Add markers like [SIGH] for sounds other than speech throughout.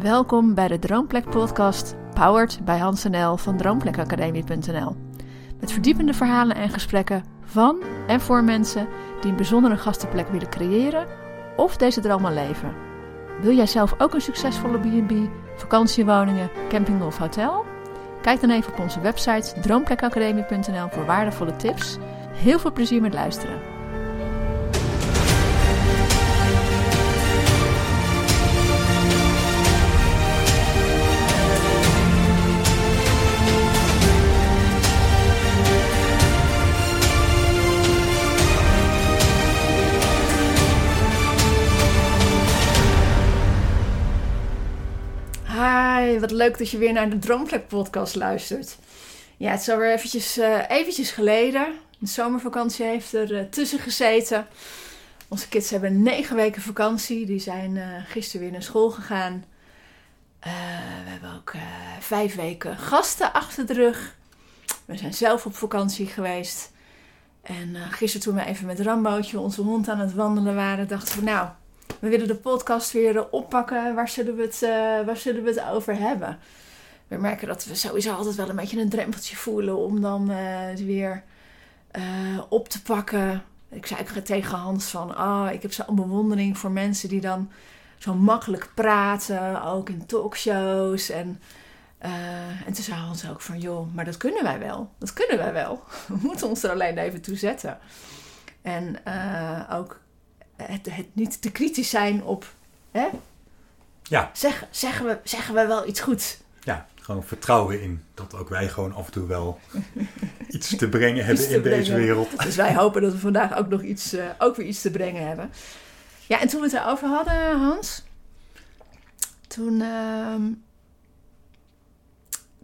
Welkom bij de Droomplek podcast, powered bij Hans NL van droomplekacademie.nl. Met verdiepende verhalen en gesprekken van en voor mensen die een bijzondere gastenplek willen creëren of deze droom al leven. Wil jij zelf ook een succesvolle B&B, vakantiewoningen, camping of hotel? Kijk dan even op onze website droomplekacademie.nl voor waardevolle tips. Heel veel plezier met luisteren. Hi, wat leuk dat je weer naar de Droomplek podcast luistert. Ja, het is alweer eventjes, eh, eventjes geleden. De zomervakantie heeft er eh, tussen gezeten. Onze kids hebben negen weken vakantie. Die zijn eh, gisteren weer naar school gegaan. we hebben ook vijf weken gasten achter de rug. We zijn zelf op vakantie geweest. En gisteren toen we even met Rambootje, onze hond, aan het wandelen waren, dachten we nou we willen de podcast weer oppakken. Waar zullen we het, uh, waar zullen we het over hebben? We merken dat we sowieso altijd wel een beetje een drempeltje voelen om dan uh, weer uh, op te pakken. Ik zei ook tegen Hans van, oh, ik heb zo'n bewondering voor mensen die dan zo makkelijk praten, ook in talkshows. En, en toen zei Hans ook van, joh, maar dat kunnen wij wel. Dat kunnen wij wel. [LAUGHS] We moeten ons er alleen even toe zetten. En ook het, het niet te kritisch zijn op. Hè? Ja. Zeg, zeggen, we, zeggen we wel iets goeds? Ja, gewoon vertrouwen in dat ook wij gewoon af en toe wel [LAUGHS] iets te brengen hebben in deze wereld. Dus wij hopen dat we vandaag ook nog iets, uh, ook weer iets te brengen hebben. Ja, en toen we het erover hadden, Hans, toen uh,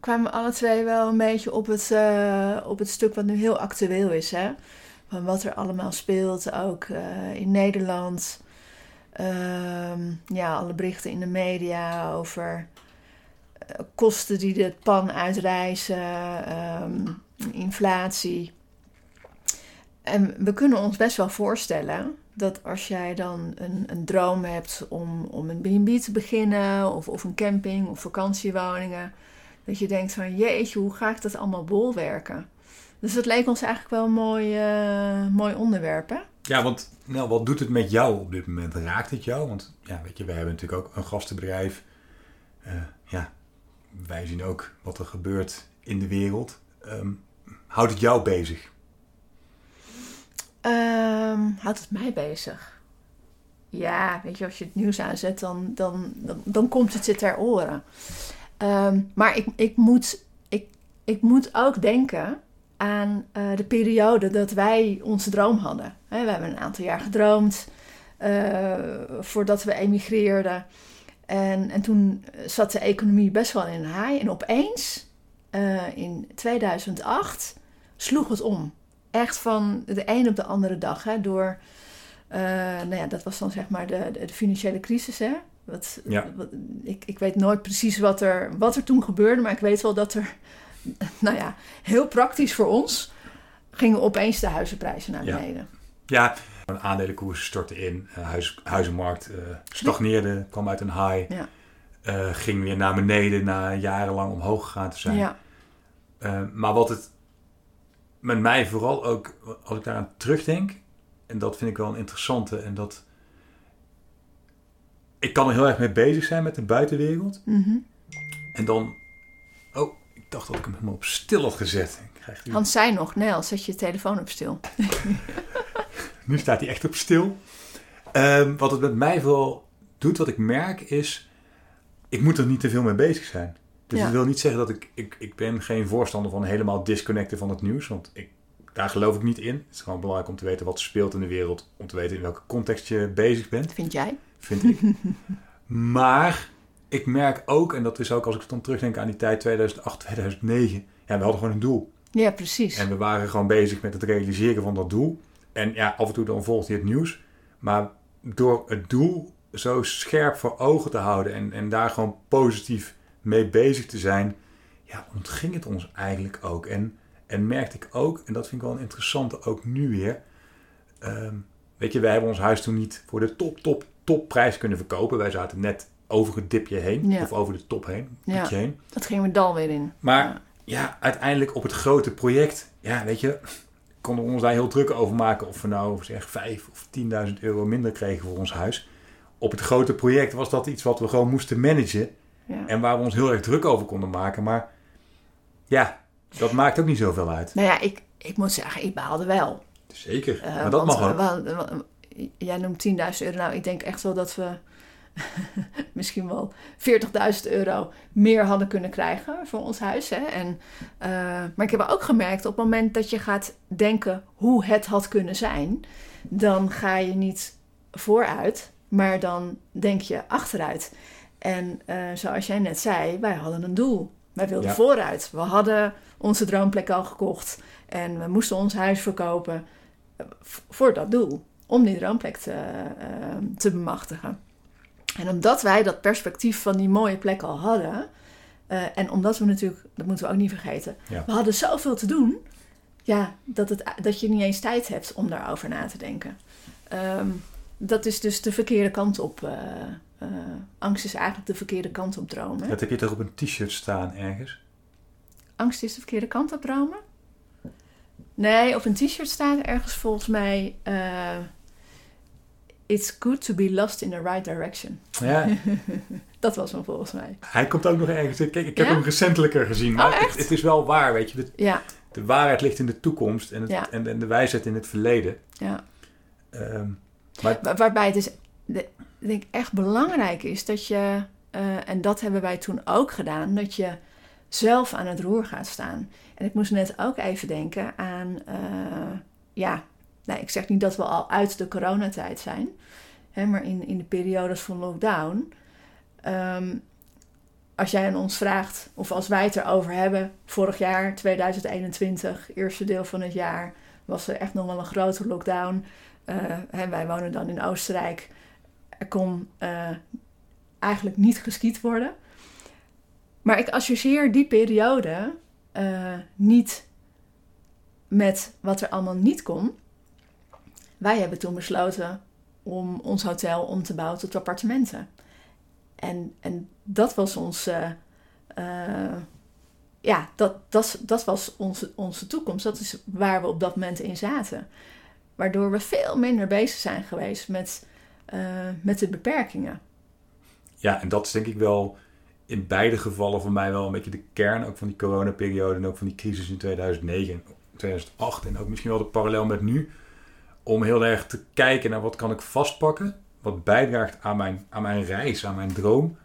kwamen we alle twee wel een beetje op het, uh, op het stuk wat nu heel actueel is. Hè? Van wat er allemaal speelt, ook uh, in Nederland. Uh, ja, alle berichten in de media over uh, kosten die de pan uitreizen, um, inflatie. En we kunnen ons best wel voorstellen dat als jij dan een, een droom hebt om, om een B&B te beginnen, of, of een camping of vakantiewoningen, dat je denkt van jeetje, hoe ga ik dat allemaal bolwerken? Dus dat leek ons eigenlijk wel een mooi, uh, mooi onderwerp, hè? Ja, want nou, wat doet het met jou op dit moment? Raakt het jou? Want ja, weet je, wij hebben natuurlijk ook een gastenbedrijf. Uh, ja, wij zien ook wat er gebeurt in de wereld. Um, houdt het jou bezig? Um, houdt het mij bezig? Ja, weet je, als je het nieuws aanzet, dan, dan, dan, dan komt het je ter oren. Um, maar ik, ik, moet, ik, ik moet ook denken aan uh, de periode dat wij onze droom hadden. we hebben een aantal jaar gedroomd uh, voordat we emigreerden. En, en toen zat de economie best wel in een haai. En opeens, uh, in 2008, sloeg het om. Echt van de een op de andere dag. Hè, door, nou ja, dat was dan zeg maar de, de, de financiële crisis. Hè. Wat, ja. wat, ik, ik weet nooit precies wat er, wat er toen gebeurde. Maar ik weet wel dat er [LAUGHS] nou ja, heel praktisch voor ons, gingen opeens de huizenprijzen naar beneden. Ja, ja de aandelenkoersen stortten in, uh, huis, huizenmarkt uh, stagneerde, kwam uit een high, ja. uh, ging weer naar beneden na jarenlang omhoog gegaan te zijn. Ja. maar wat het met mij vooral ook, als ik daaraan terugdenk, en dat vind ik wel een interessante, en dat ik kan er heel erg mee bezig zijn met de buitenwereld. Mm -hmm. En dan, oh, dacht dat ik hem helemaal op stil had gezet. Die... Hans zei nog, Nel, zet je telefoon op stil. [LAUGHS] nu staat hij echt op stil. Um, wat het met mij vooral doet, wat ik merk, is... Ik moet er niet te veel mee bezig zijn. Dus Ja. dat wil niet zeggen dat ik... Ik, ik ben geen voorstander van helemaal disconnecten van het nieuws. Want ik, daar geloof ik niet in. Het is gewoon belangrijk om te weten wat er speelt in de wereld. Om te weten in welke context je bezig bent. Vind jij? Vind ik. [LAUGHS] maar ik merk ook, en dat is ook als ik dan terugdenk aan die tijd 2008, 2009. Ja, we hadden gewoon een doel. Ja, precies. En we waren gewoon bezig met het realiseren van dat doel. En ja, af en toe dan volgt je het nieuws. Maar door het doel zo scherp voor ogen te houden en, en daar gewoon positief mee bezig te zijn, ja, ontging het ons eigenlijk ook. En, en merkte ik ook, en dat vind ik wel een interessante ook nu weer. Um, weet je, wij hebben ons huis toen niet voor de top, top, topprijs kunnen verkopen. Wij zaten net over het dipje heen. Ja. Of over de top heen. Ja. piekje heen. Dat gingen we dal weer in. Maar Ja. ja, uiteindelijk op het grote project, ja, weet je, konden we ons daar heel druk over maken of we nou zeg 5 of 10.000 euro minder kregen voor ons huis. Op het grote project was dat iets wat we gewoon moesten managen en waar we ons heel erg druk over konden maken. Maar ja, dat maakt ook niet zoveel uit. Nou ja, ik, ik moet zeggen, ik baalde wel. Zeker, Eh, maar dat want, mag ook. we- we- jij noemt 10.000 euro. Nou, ik denk echt wel dat we [LAUGHS] misschien wel 40.000 euro meer hadden kunnen krijgen voor ons huis. Hè? En, eh, maar ik heb ook gemerkt, op het moment dat je gaat denken hoe het had kunnen zijn, dan ga je niet vooruit, maar dan denk je achteruit. En eh, zoals jij net zei, wij hadden een doel. Wij wilden Ja. vooruit. We hadden onze droomplek al gekocht en we moesten ons huis verkopen eh, voor dat doel. Om die droomplek te, te bemachtigen. En omdat wij dat perspectief van die mooie plek al hadden. eh, en omdat we natuurlijk, dat moeten we ook niet vergeten. Ja. We hadden zoveel te doen. Ja, dat, het, dat je niet eens tijd hebt om daarover na te denken. Ehm, dat is dus de verkeerde kant op. eh, eh, angst is eigenlijk de verkeerde kant op dromen. Dat heb je toch op een t-shirt staan ergens? Angst is de verkeerde kant op dromen? Nee, op een t-shirt staat ergens volgens mij... It's good to be lost in the right direction. Ja, [LAUGHS] Dat was hem volgens mij. hij komt ook nog ergens. Kijk, ik heb Ja? hem recentelijker gezien. Maar Oh, echt? het, het is wel waar, weet je. De, Ja, de waarheid ligt in de toekomst en, het, Ja. en, en de wijsheid in het verleden. ja. Ehm, maar Wa- Waarbij het dus de- ik denk echt belangrijk is dat je, eh, en dat hebben wij toen ook gedaan, dat je zelf aan het roer gaat staan. En ik moest net ook even denken aan, eh, ja, nou, ik zeg niet dat we al uit de coronatijd zijn, hè, maar in, in de periodes van lockdown. ehm, als jij aan ons vraagt, of als wij het erover hebben, vorig jaar, 2021, eerste deel van het jaar, was er echt nog wel een grote lockdown. Eh, wij wonen dan in Oostenrijk. Er kon eh, eigenlijk niet geskiet worden. Maar ik associeer die periode eh, niet met wat er allemaal niet kon. Wij hebben toen besloten om ons hotel om te bouwen tot appartementen. En, en dat was ons. eh, eh, ja, dat, dat, dat was onze, onze toekomst. Dat is waar we op dat moment in zaten. Waardoor we veel minder bezig zijn geweest met, eh, met de beperkingen. ja, en dat is denk ik wel in beide gevallen voor mij wel een beetje de kern. Ook van die coronaperiode en ook van die crisis in 2009 en 2008. En ook misschien wel de parallel met nu. Om heel erg te kijken naar wat kan ik vastpakken. Wat bijdraagt aan mijn, aan mijn reis, aan mijn droom.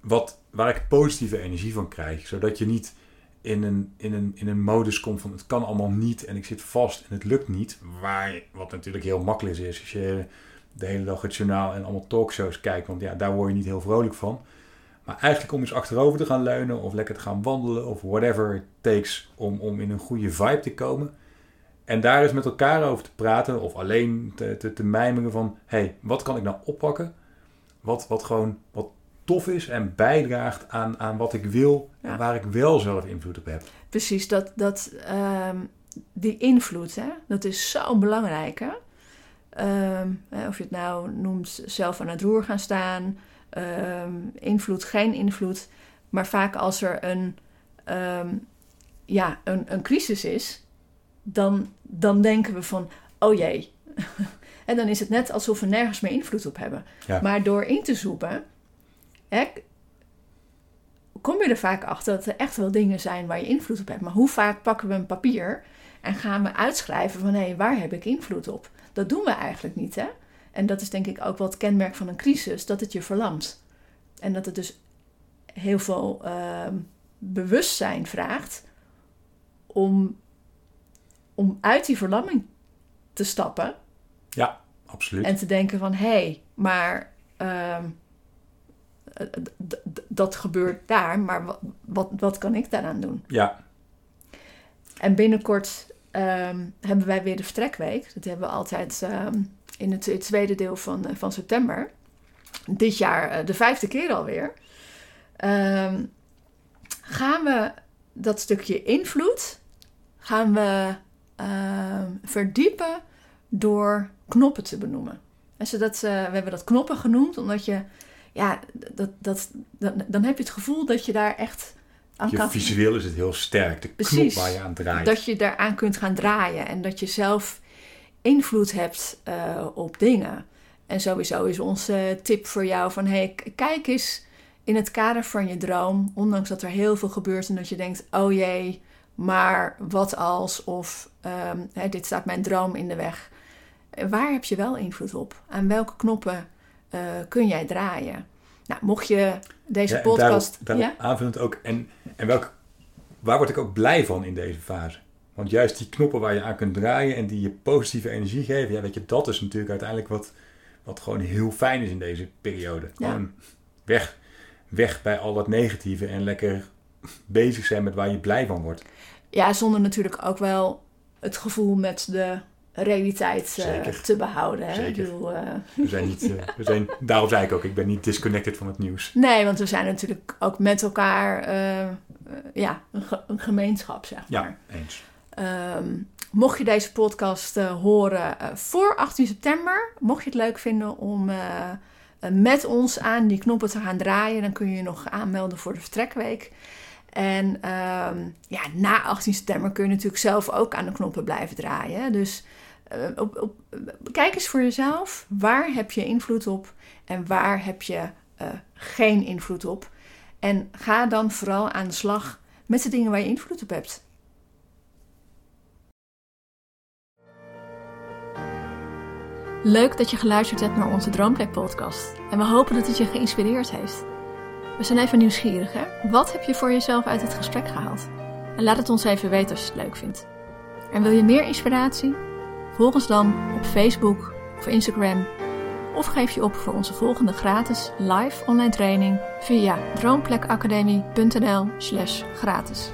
Wat, waar ik positieve energie van krijg. Zodat je niet in een, in, een, in een modus komt van het kan allemaal niet en ik zit vast en het lukt niet. Waar, wat natuurlijk heel makkelijk is als je de hele dag het journaal en allemaal talkshows kijkt. Want ja, daar word je niet heel vrolijk van. Maar eigenlijk om eens achterover te gaan leunen of lekker te gaan wandelen of whatever it takes om, om in een goede vibe te komen. En daar eens met elkaar over te praten of alleen te, te, te mijmeren van... hé, hey, wat kan ik nou oppakken? Wat, wat gewoon wat tof is en bijdraagt aan, aan wat ik wil... Ja. en waar ik wel zelf invloed op heb. Precies, dat, dat, ehm, die invloed, hè, dat is zo belangrijk. Hè? Ehm, hè, of je het nou noemt zelf aan het roer gaan staan, ehm, invloed, geen invloed. Maar vaak als er een, ja, een, een crisis is, dan, dan denken we van, oh jee. [LAUGHS] en dan is het net alsof we nergens meer invloed op hebben. Ja. Maar door in te zoeken, hè, kom je er vaak achter dat er echt wel dingen zijn waar je invloed op hebt. Maar hoe vaak pakken we een papier en gaan we uitschrijven van hé, waar heb ik invloed op? Dat doen we eigenlijk niet, hè? En dat is denk ik ook wel het kenmerk van een crisis, dat het je verlamt. En dat het dus heel veel ehm, bewustzijn vraagt om, om uit die verlamming te stappen Absoluut. en te denken van hé, hey, maar ehm, eh, dat gebeurt daar, maar wat, wat, wat kan ik daaraan doen? Ja, En binnenkort ehm, hebben wij weer de vertrekweek. Dat hebben we altijd ehm, in het tweede deel van, eh, van september. Dit jaar eh, de vijfde keer alweer. Gaan we dat stukje invloed gaan we ehm, verdiepen door knoppen te benoemen. En zodat, we hebben dat knoppen genoemd, omdat je, ja, dat, dat, dan, dan heb je het gevoel dat je daar echt aan Je kan... visueel is het heel sterk. De Precies. knop waar je aan draait. Dat je daaraan kunt gaan draaien en dat je zelf invloed hebt eh, op dingen. En sowieso is onze tip voor jou van hey, kijk eens in het kader van je droom, ondanks dat er heel veel gebeurt en dat je denkt, oh jee, maar wat als of ehm, hè, dit staat mijn droom in de weg. Waar heb je wel invloed op? Aan welke knoppen eh, kun jij draaien? Nou, mocht je deze Ja, podcast... Daarop, daarop aanvullend ook. En, en welk, waar word ik ook blij van in deze fase? Want juist die knoppen waar je aan kunt draaien en die je positieve energie geven, ja, weet je, dat is natuurlijk uiteindelijk wat, wat gewoon heel fijn is in deze periode. Ja. Gewoon weg, weg bij al het negatieve en lekker bezig zijn met waar je blij van wordt. Ja, zonder natuurlijk ook wel het gevoel met de realiteit eh, te behouden. Hè? Zeker. Ik bedoel, eh, We zijn niet, eh, we zijn, daarom zei ik ook, ik ben niet disconnected van het nieuws. nee, want we zijn natuurlijk ook met elkaar ja, een, ge- een gemeenschap, zeg maar. Ja, eens. Ehm, mocht je deze podcast horen voor 18 september, mocht je het leuk vinden om met ons aan die knoppen te gaan draaien, dan kun je je nog aanmelden voor de vertrekweek. En ehm, ja, na 18 september kun je natuurlijk zelf ook aan de knoppen blijven draaien. Dus eh, op, op, kijk eens voor jezelf, waar heb je invloed op en waar heb je eh, geen invloed op. En ga dan vooral aan de slag met de dingen waar je invloed op hebt. Leuk dat je geluisterd hebt naar onze Droomplek podcast. En we hopen dat het je geïnspireerd heeft. We zijn even nieuwsgierig, hè? Wat heb je voor jezelf uit het gesprek gehaald? En laat het ons even weten als je het leuk vindt. En wil je meer inspiratie? Volg ons dan op Facebook of Instagram. Of geef je op voor onze volgende gratis live online training via droomplekacademie.nl slash gratis.